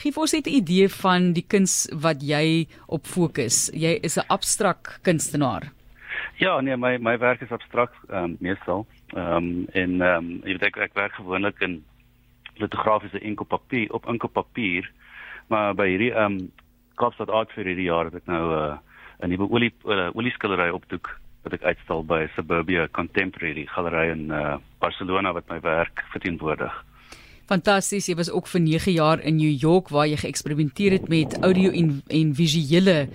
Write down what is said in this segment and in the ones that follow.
Gee vir ons net 'n idee van die kuns wat jy op fokus. Jy is 'n abstrak kunstenaar. Ja, nee, my my werk is abstrakt ehm um, meestal. Ehm um, en ehm um, ek, ek werk gewoonlik in litografiese enkel papier op enkel papier. Maar by hierdie ehm um, Kaapstad Art Fair hierdie jaar het ek nou 'n uh, 'n nuwe olie uh, olieskillery opdoek wat ek uitstal by Suburbia Contemporary Galery in uh, Barcelona wat my werk verteenwoordig. Fantasties, jy was ook vir 9 jaar in New York waar jy geëksperimenteer het met audio en en visuele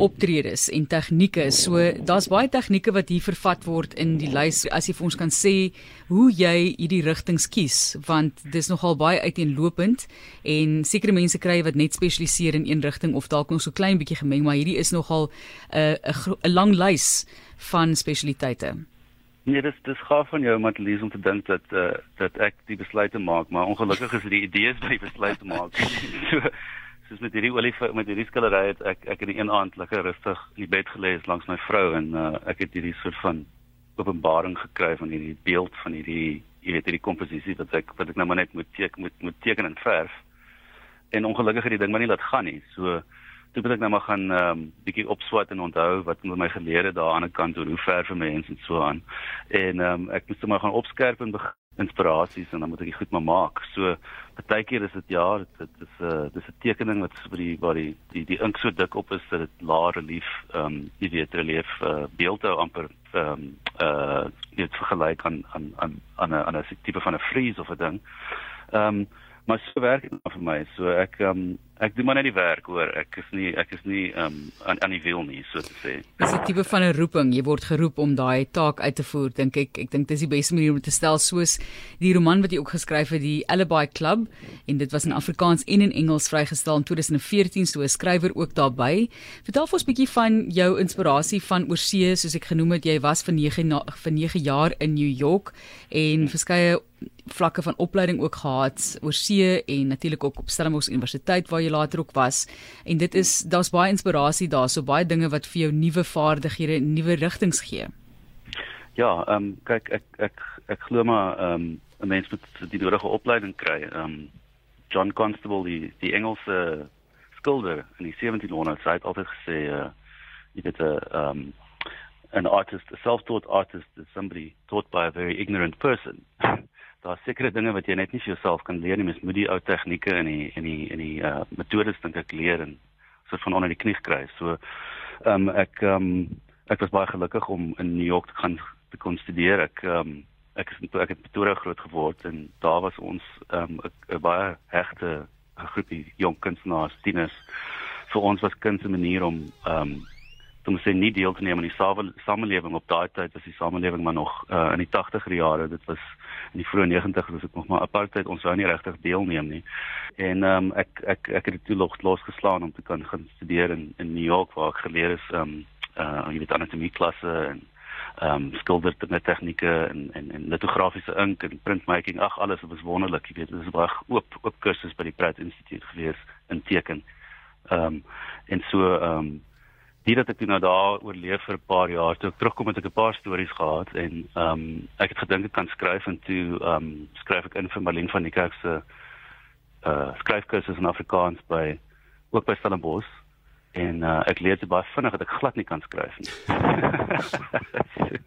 optredes en tegnieke. So daar's baie tegnieke wat hier vervat word in die lys. As jy vir ons kan sê hoe jy hierdie rigtings kies, want dis nogal baie uiteenlopend en sekere mense kry wat net spesialiseer in een rigting of dalk nog so klein bietjie gemeng, maar hierdie is nogal 'n uh, 'n lang lys van spesialiteite. Nee, dis dis gaaf van jou Matlies om te dink dat uh, dat ek die besluite maak, maar ongelukkig is dit die idees by die besluite maak. so soos met hierdie olie met hierdie skillery het ek ek in die een aand lekker rustig in die bed gelê langs my vrou en uh, ek het hierdie soort van openbaring gekry van hierdie beeld van hierdie jy weet hierdie komposisie wat ek wat ek nou maar net moet teken moet moet teken en verf. En ongelukkig het die ding maar nie laat gaan nie. So toe moet ek nou maar gaan ehm um, bietjie opswat en onthou wat met my geleerde daar aan die kant oor hoe ver vir mense en so aan. En ehm um, ek moet sommer gaan opskerp en inspirasies en dan moet ek dit goed maar maak. So partykeer is dit ja, dit is 'n uh, dis 'n tekening wat vir die waar die die die ink so dik op is dat dit laer relief ehm um, jy weet relief uh, beelde amper ehm um, uh dit vergelyk aan aan aan aan 'n aan 'n tipe van 'n frieze of 'n ding. Ehm um, maar so werk dit vir my. So ek ehm um, ek doen maar net die werk hoor. Ek is nie ek is nie um aan aan die wiel nie so te sê. Dis 'n tipe van 'n roeping. Jy word geroep om daai taak uit te voer, dink ek. Ek dink dis die beste manier om te stel soos die roman wat jy ook geskryf het, die Alibi Club en dit was in Afrikaans en in Engels vrygestel in 2014 so 'n skrywer ook daarbey. Vertel vir ons 'n bietjie van jou inspirasie van oorsee soos ek genoem het jy was vir 9 vir 9 jaar in New York en verskeie vlakke van opleiding ook gehad oor see en natuurlik ook op Stellenbosch Universiteit waar jy later ook was en dit is daar's baie inspirasie daar so baie dinge wat vir jou nuwe vaardighede en nuwe rigtings gee. Ja, ehm um, kyk ek ek ek glo maar ehm um, 'n mens moet die nodige opleiding kry. Ehm um, John Constable die die Engelse skilder in die 1700s het altyd gesê uh jy weet 'n ehm um, an artist, a self-taught artist is somebody taught by a very ignorant person. daar sekere dinge wat jy net nie vir jouself kan leer nie. Mens moet die ou tegnieke en die en die en die uh metodes dink ek leer en soort van onder die knie kry. So ehm um, ek ehm um, ek was baie gelukkig om in New York te gaan te kon studeer. Ek ehm um, ek is ek het Pretoria groot geword en daar was ons ehm um, 'n baie hegte groepie jong kunstenaars, tieners. Vir ons was kuns 'n manier om ehm um, om sê nie deel te neem aan die samelewing op daai tyd was die samelewing maar nog uh, in die 80er jare. Dit was in die vroeë 90's was dit nog maar apartheid. Ons wou nie regtig deelneem nie. En um, ek ek ek het dit toe los losgeslaan om te kan gaan studeer in in New York waar ek geleer is um uh jy weet anatomie klasse en um skilderkunde tegnieke en en en litografiese ink en printmaking. Ag alles was wonderlik jy weet. Dit is baie oop oop kursus by die Pratt Instituut gewees in teken. Um en so um dit dat ek nou daar oorleef vir 'n paar jaar toe ek terugkom het ek 'n paar stories gehad en ehm um, ek het gedink ek kan skryf en toe ehm um, skryf ek in vir Marlene van die Kerk se uh skryfkursus in Afrikaans by ook by Stellenbosch en uh, ek leer dit baie vinnig dat ek glad nie kan skryf nie.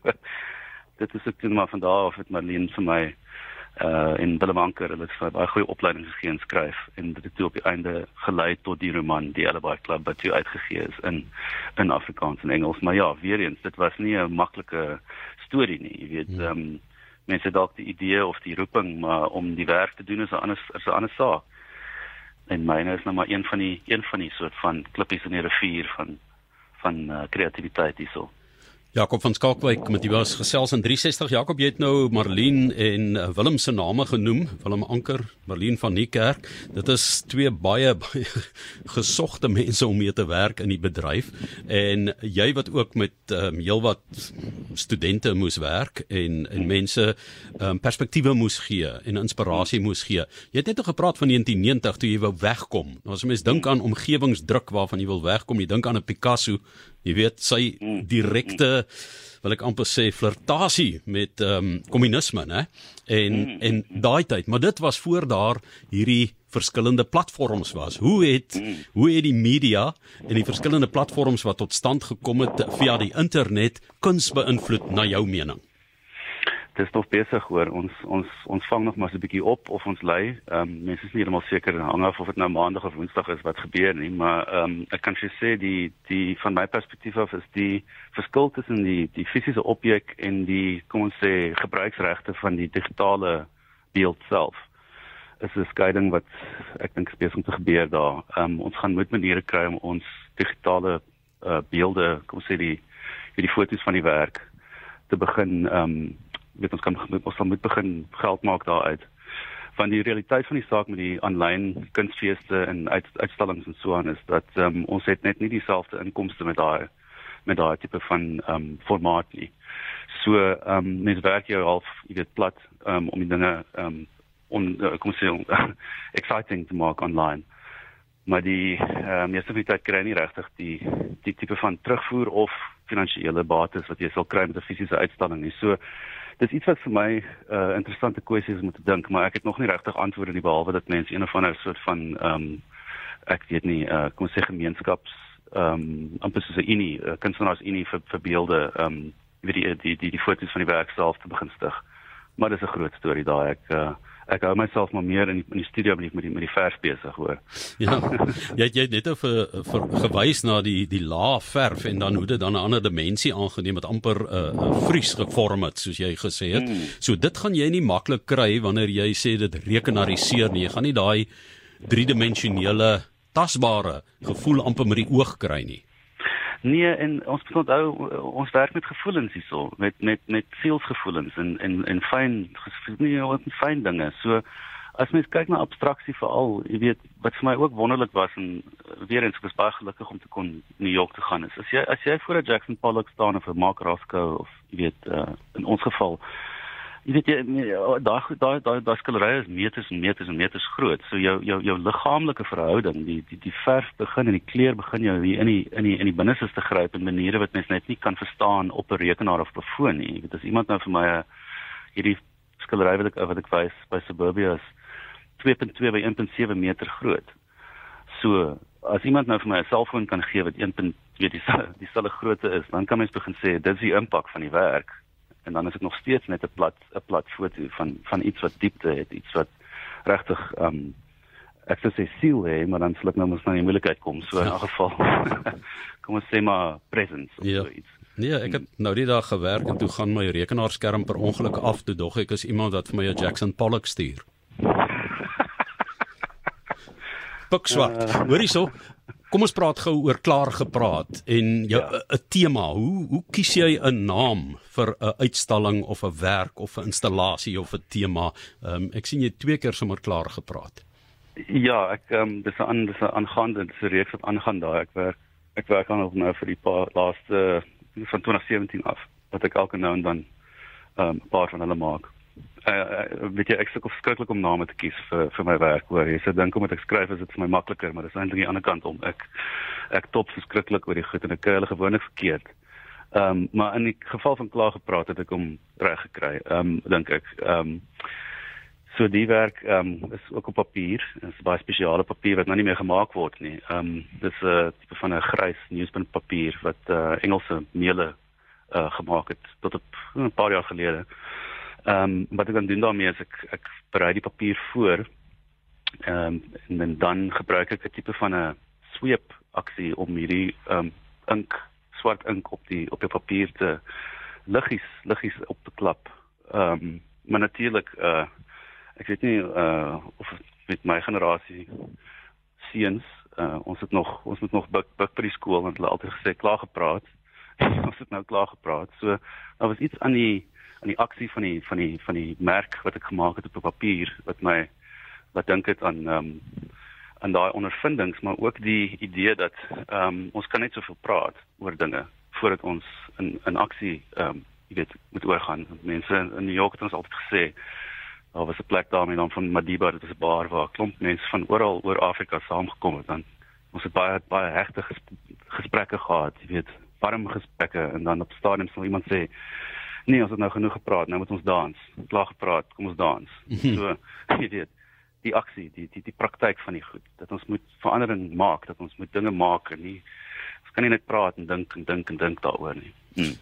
dit is ek toe maar van daar af het Marlene vir my uh in Bellemanker hulle het baie goeie opleiding gegee in skryf en dit het toe op die einde gelei tot die roman Die Alibi Club wat toe uitgegee is in in Afrikaans en Engels. Maar ja weer eens dit was nie 'n maklike storie nie jy weet ehm um, mense dalk die idee of die roeping maar om die werk te doen is 'n ander is 'n ander saak. En myne is nou maar een van die een van die soort van klippies in die rivier van van uh, kreatiwiteit hierso Jakob van Skalkwyk met die was gesels in 360 Jakob jy het nou Marlene en uh, Willem se name genoem. Willem Anker Marlene van Niekerk. Dit is twee baie, baie gesogte mense om mee te werk in die bedryf. En jy wat ook met um, heelwat studente moes werk en en mense um, perspektiewe moes gee en inspirasie moes gee. Jy het net gepraat van 1990 toe jy wou wegkom. Nou as mens dink aan omgewingsdruk waarvan jy wil wegkom jy dink aan 'n Picasso jy weet sy direkte wil ek amper sê flirtasie met ehm um, kommunisme, né? En mm. en daai tyd, maar dit was voor daar hierdie verskillende platforms was. Hoe het mm. hoe het die media en die verskillende platforms wat tot stand gekom het via die internet kuns beïnvloed na jou mening? Dis nog besig hoor ons ons ons vang nog maar so 'n bietjie op of ons lê. Ehm um, mense is nie heeltemal seker hang af of dit nou maandag of woensdag is wat gebeur nie, maar ehm um, ek kan sê sê die die van my perspektief af is die verskil tussen die die fisiese objek en die kom ons sê gebruiksregte van die digitale beeld self. Is 'n skeiding wat ek dink besig om te gebeur daar. Ehm um, ons gaan moet maniere kry om ons digitale uh, beelde, kom sê die die foto's van die werk te begin ehm um, weet ons kan ons sal moet begin geld maak daaruit van die realiteit van die saak met die aanlyn kunsfeeste en uit, uitstallings en so aan is dat um, ons het net nie dieselfde inkomste met daai met daai tipe van ehm um, formaat nie. So ehm um, mens werk jou half jy weet plat um, om die dinge ehm um, on uh, kom sê exciting te maak online. Maar die ehm um, meeste van die tyd kry nie regtig die die tipe van terugvoer of finansiële bates wat jy sal kry met 'n fisiese uitstalling nie. So dis iets wat vir my 'n uh, interessante kwessie is om te dink, maar ek het nog nie regtig antwoorde nie behalwe dat mense een of ander soort van ehm um, ek weet nie, uh, kom ons sê gemeenskaps ehm um, amper soos 'n unie, uh, kunstenaars unie vir vir beelde ehm um, wie die die die die foto's van die werk self te begin stig. Maar dis 'n groot storie daai ek uh, ek hou myself maar meer in die, in die studio die, met die met die verf besig hoor. Ja. Jy jy het net of vir gewys na die die lae verf en dan hoe dit dan 'n ander dimensie aangeneem het amper 'n uh, uh, vries gevorm het soos jy gesê het. Hmm. So dit gaan jy nie maklik kry wanneer jy sê dit rekenariseer nie. Jy gaan nie daai driedimensionele tasbare gevoel amper met die oog kry nie. Nee, en ons moet onthou ons werk met gevoelens hierso, met met met sielsgevoelens en en en fyn nie wat fyn dinge. So as mens kyk na abstraksie veral, jy weet, wat vir my ook wonderlik was en weer eens ek was baie gelukkig om te kon New York te gaan is. As jy as jy voor 'n Jackson Pollock staan of 'n Mark Roscoe of jy weet uh, in ons geval jy weet jy daai daai daai daai skilderye is meters en meters en meters groot. So jou jou jou liggaamlike verhouding, die die die verf begin en die kleur begin jou hier in die in die in die binneste te gryp in maniere wat mens net nie kan verstaan op 'n rekenaar of op 'n foon nie. Jy weet as iemand nou vir my hierdie skildery wat ek wat ek wys by Suburbia is 2.2 by 1.7 meter groot. So as iemand nou vir my 'n selfoon kan gee wat 1. weet die dieselfde grootte is, dan kan mens begin sê dit is die impak van die werk en dan is dit nog steeds net 'n plat 'n plat foto van van iets wat diepte het, iets wat regtig ehm um, ek sou sê siel hê, maar dan sal ek nou mos nou in moeilikheid kom. So in 'n geval kom ons sê maar presence of ja. so iets. Nee, ek het nou die dag gewerk en toe gaan my rekenaarskerm per ongeluk af toe dog ek is iemand wat vir my 'n Jackson Pollock stuur. Bukswart. Uh, Hoorie so, Kom ons praat gou oor klaar gepraat en jou 'n ja. tema. Hoe hoe kies jy 'n naam vir 'n uitstalling of 'n werk of 'n installasie of 'n tema? Ehm um, ek sien jy twee keer sommer klaar gepraat. Ja, ek ehm um, dis 'n dis 'n aangaande dis 'n reeks wat aangaan daar. Ek werk ek werk aan nou vir die paar laaste van 2017 af wat ek elke nou en dan ehm um, 'n paar van hulle maak uh, weet jy ek sukkel verskriklik om name te kies vir vir my werk hoor jy sê dink omdat ek skryf is dit vir my makliker maar dis eintlik aan die ander kant om. Ek ek top verskriklik oor die goed en ek kry hulle gewoonlik verkeerd. Ehm um, maar in die geval van klaar gepraat het ek hom reg gekry. Ehm um, dink ek ehm um, so die werk ehm um, is ook op papier. Is baie spesiale papier wat nou nie meer gemaak word nie. Ehm um, dis 'n uh, tipe van 'n grys newsprint papier wat uh, Engelse meule uh, gemaak het tot op 'n paar jaar gelede. Ehm um, wat ek dan doen daarmee is ek ek berei die papier voor. Ehm um, en dan gebruik ek 'n tipe van 'n sweep aksie om hierdie ehm um, ink swart ink op die op die papier te liggies liggies op te klap. Ehm um, maar natuurlik uh ek weet nie uh of met my generasie seuns uh ons het nog ons moet nog buk buk by die skool want hulle altyd gesê klaar gepraat. ons het nou klaar gepraat. So daar was iets aan die aan die aksie van die van die van die merk wat ek gemaak het op papier wat my wat dink dit aan ehm um, aan daai ondervindings maar ook die idee dat ehm um, ons kan net soveel praat oor dinge voordat ons in in aksie ehm um, jy weet moet oorgaan. Mense in New York het ons altyd gesê daar was 'n plek daar met dan van Madiba, dit is 'n bar waar klomp mense van oral oor Afrika saamgekom het dan ons het baie baie hegte gesprekke gehad, jy weet, warm gesprekke en dan op stadiums sal iemand sê nee, ons het nou genoeg gepraat, nou moet ons dans. Klaar gepraat, kom ons dans. so, jy weet, die aksie, die die die praktyk van die goed. Dat ons moet verandering maak, dat ons moet dinge maak en nie ons kan nie net praat en dink en dink en dink daaroor nie. Hmm.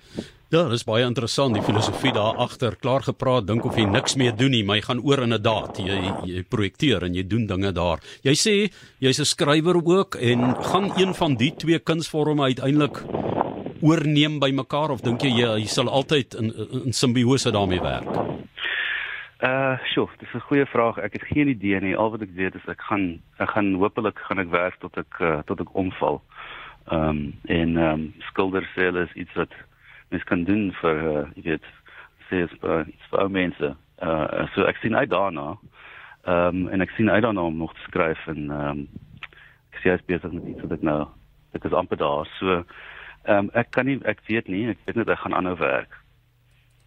Ja, dis baie interessant die filosofie daar agter. Klaar gepraat, dink of jy niks meer doen nie, maar jy gaan oor in 'n daad. Jy jy projekteer en jy doen dinge daar. Jy sê jy's 'n skrywer ook en gaan een van die twee kunsvorme uiteindelik oorneem by mekaar of dink jy jy, jy sal altyd in in simbiose daarmee werk? Uh, sjoe, dis 'n goeie vraag. Ek het geen idee nie. Al wat ek weet is ek gaan ek gaan hopelik gaan ek werk tot ek uh, tot ek omval. Ehm um, en ehm um, skildersel is iets wat mens kan doen vir uh, jy weet, sê is vir vir mense. Uh so ek sien uit daarna. Ehm um, en ek sien uit daarna om nog te skryf en ehm um, ek sien as besig met iets wat ek nou dit is amper daar. So Ehm um, ek kan nie ek weet nie, ek weet net ek gaan aanhou werk.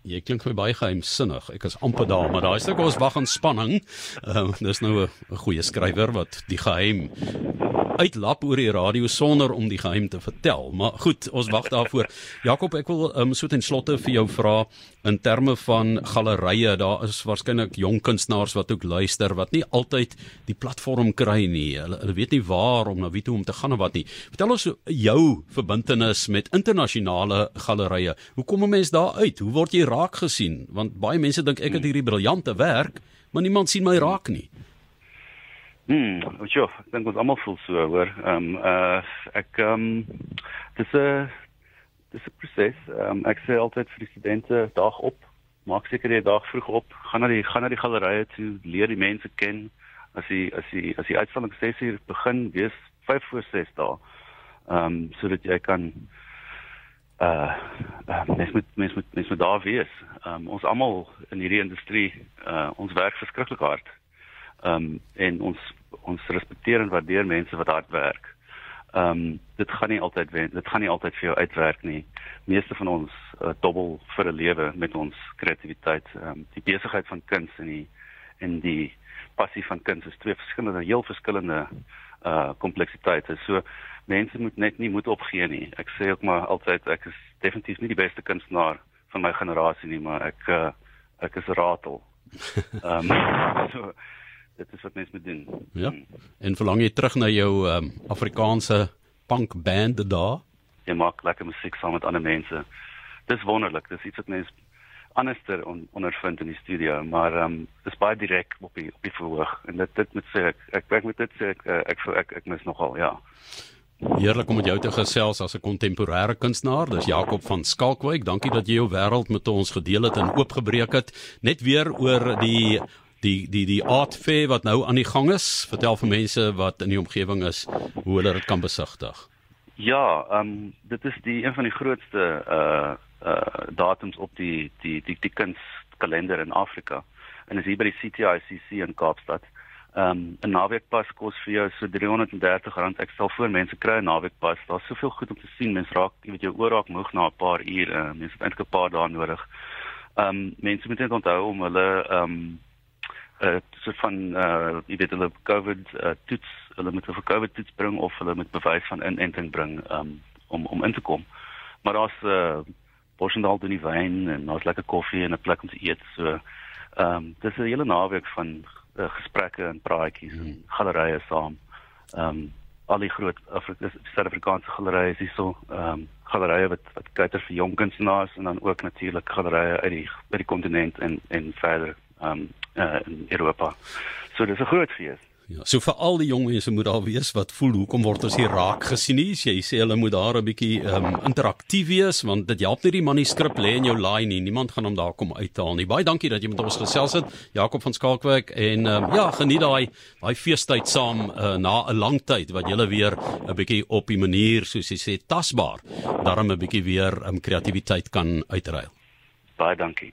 Jy klink vir baie geheimsinnig. Ek is amper daar, maar daai stuk ons wag in spanning. Ehm um, dis nou 'n goeie skrywer wat die geheim uitlap oor die radio sonder om die geheim te vertel. Maar goed, ons wag daarvoor. Jakob, ek wil um, so ten slotte vir jou vra in terme van gallerye, daar is waarskynlik jong kunstenaars wat ook luister wat nie altyd die platform kry nie. Hulle, hulle weet nie waar om na wie toe om te gaan of wat nie. Vertel ons jou verbintenis met internasionale gallerye. Hoe kom 'n mens daar uit? Hoe word jy raak gesien? Want baie mense dink ek het hierdie briljante werk, maar niemand sien my raak nie. Hmm, ja, ek dink ons almal voel so, hoor. Ehm um, uh ek ehm um, dis 'n dis 'n proses. Ehm um, ek sê altyd vir die studente dag op, maak seker jy dag vroeg op, gaan na die gaan na die gallerye toe, leer die mense ken. As jy as jy as die uitstalling 6 uur begin, wees 5 voor 6 daar. Ehm um, sodat jy kan uh uh mens moet mens moet mens moet daar wees. Ehm um, ons almal in hierdie industrie, uh ons werk verskriklik hard. Ehm um, en ons ons respekteer en waardeer mense wat hard werk. Ehm um, dit gaan nie altyd wen, dit gaan nie altyd vir jou uitwerk nie. Meeste van ons uh, dobbel vir 'n lewe met ons kreatiwiteit. Ehm um, die besigheid van kuns en die en die passie van kuns is twee verskillende, heel verskillende uh kompleksiteite. So mense moet net nie moet opgee nie. Ek sê ook maar altyd ek is definitief nie die beste kunstenaar van my generasie nie, maar ek uh, ek is ratel. Ehm um, so dit is wat mense moet doen. Ja. Hmm. En verlang jy terug na jou um, Afrikaanse punk band daar? Jy maak lekker musiek saam met ander mense. Dis wonderlik. Dis iets wat mense anderster on, ondervind in die studio, maar ehm um, dis baie direk op die op die verhoog en dit dit moet sê ek ek ek moet dit sê ek ek ek, ek, ek mis nogal, ja. Heerlik om met jou te gesels as 'n kontemporêre kunstenaar. Dis Jakob van Skalkwyk. Dankie dat jy jou wêreld met ons gedeel het en oopgebreek het. Net weer oor die die die die art fair wat nou aan die gang is. Vertel vir mense wat in die omgewing is hoe hulle dit kan besigtig. Ja, ehm um, dit is die een van die grootste uh uh datums op die die die die kunskalender in Afrika. En dit is hier by die CTICC in Kaapstad. Ehm um, 'n naweekpas kos vir jou so R330. Ek sal voor mense kry 'n naweekpas. Daar's soveel goed om te sien. Mense raak, jy weet jou oor raak moeg na 'n paar ure. Uh, mense het eintlik 'n paar dae nodig. Ehm um, mense moet net onthou om hulle ehm um, uh, soort van uh jy weet hulle COVID uh, toets, hulle moet 'n COVID toets bring of hulle moet bewys van inenting bring um om om in te kom. Maar daar's uh Boschendal doen die wyn en daar's lekker koffie en 'n plek om te eet. So um dis 'n hele naweek van uh, gesprekke en praatjies mm. en hmm. gallerye saam. Um al die groot Suid-Afrikaanse gallerye is hierso um gallerye wat wat kyk vir jong kunstenaars en dan ook natuurlik gallerye uit die by die kontinent en en verder um uh, in Europa. So dis 'n groot fees. Ja, so vir al die jong mense moet daar wees wat voel hoekom word ons hier raak gesien nie. Jy sê hulle moet daar 'n bietjie um interaktief wees want dit help nie die manuskrip lê in jou laai nie. Niemand gaan hom daar kom uithaal nie. Baie dankie dat jy met ons gesels het. Jakob van Skalkwyk en um, ja, geniet daai daai feestyd saam uh, na 'n lang tyd wat julle weer 'n bietjie op die manier soos jy sê tasbaar daarom 'n bietjie weer um kreatiwiteit kan uitruil. Baie dankie.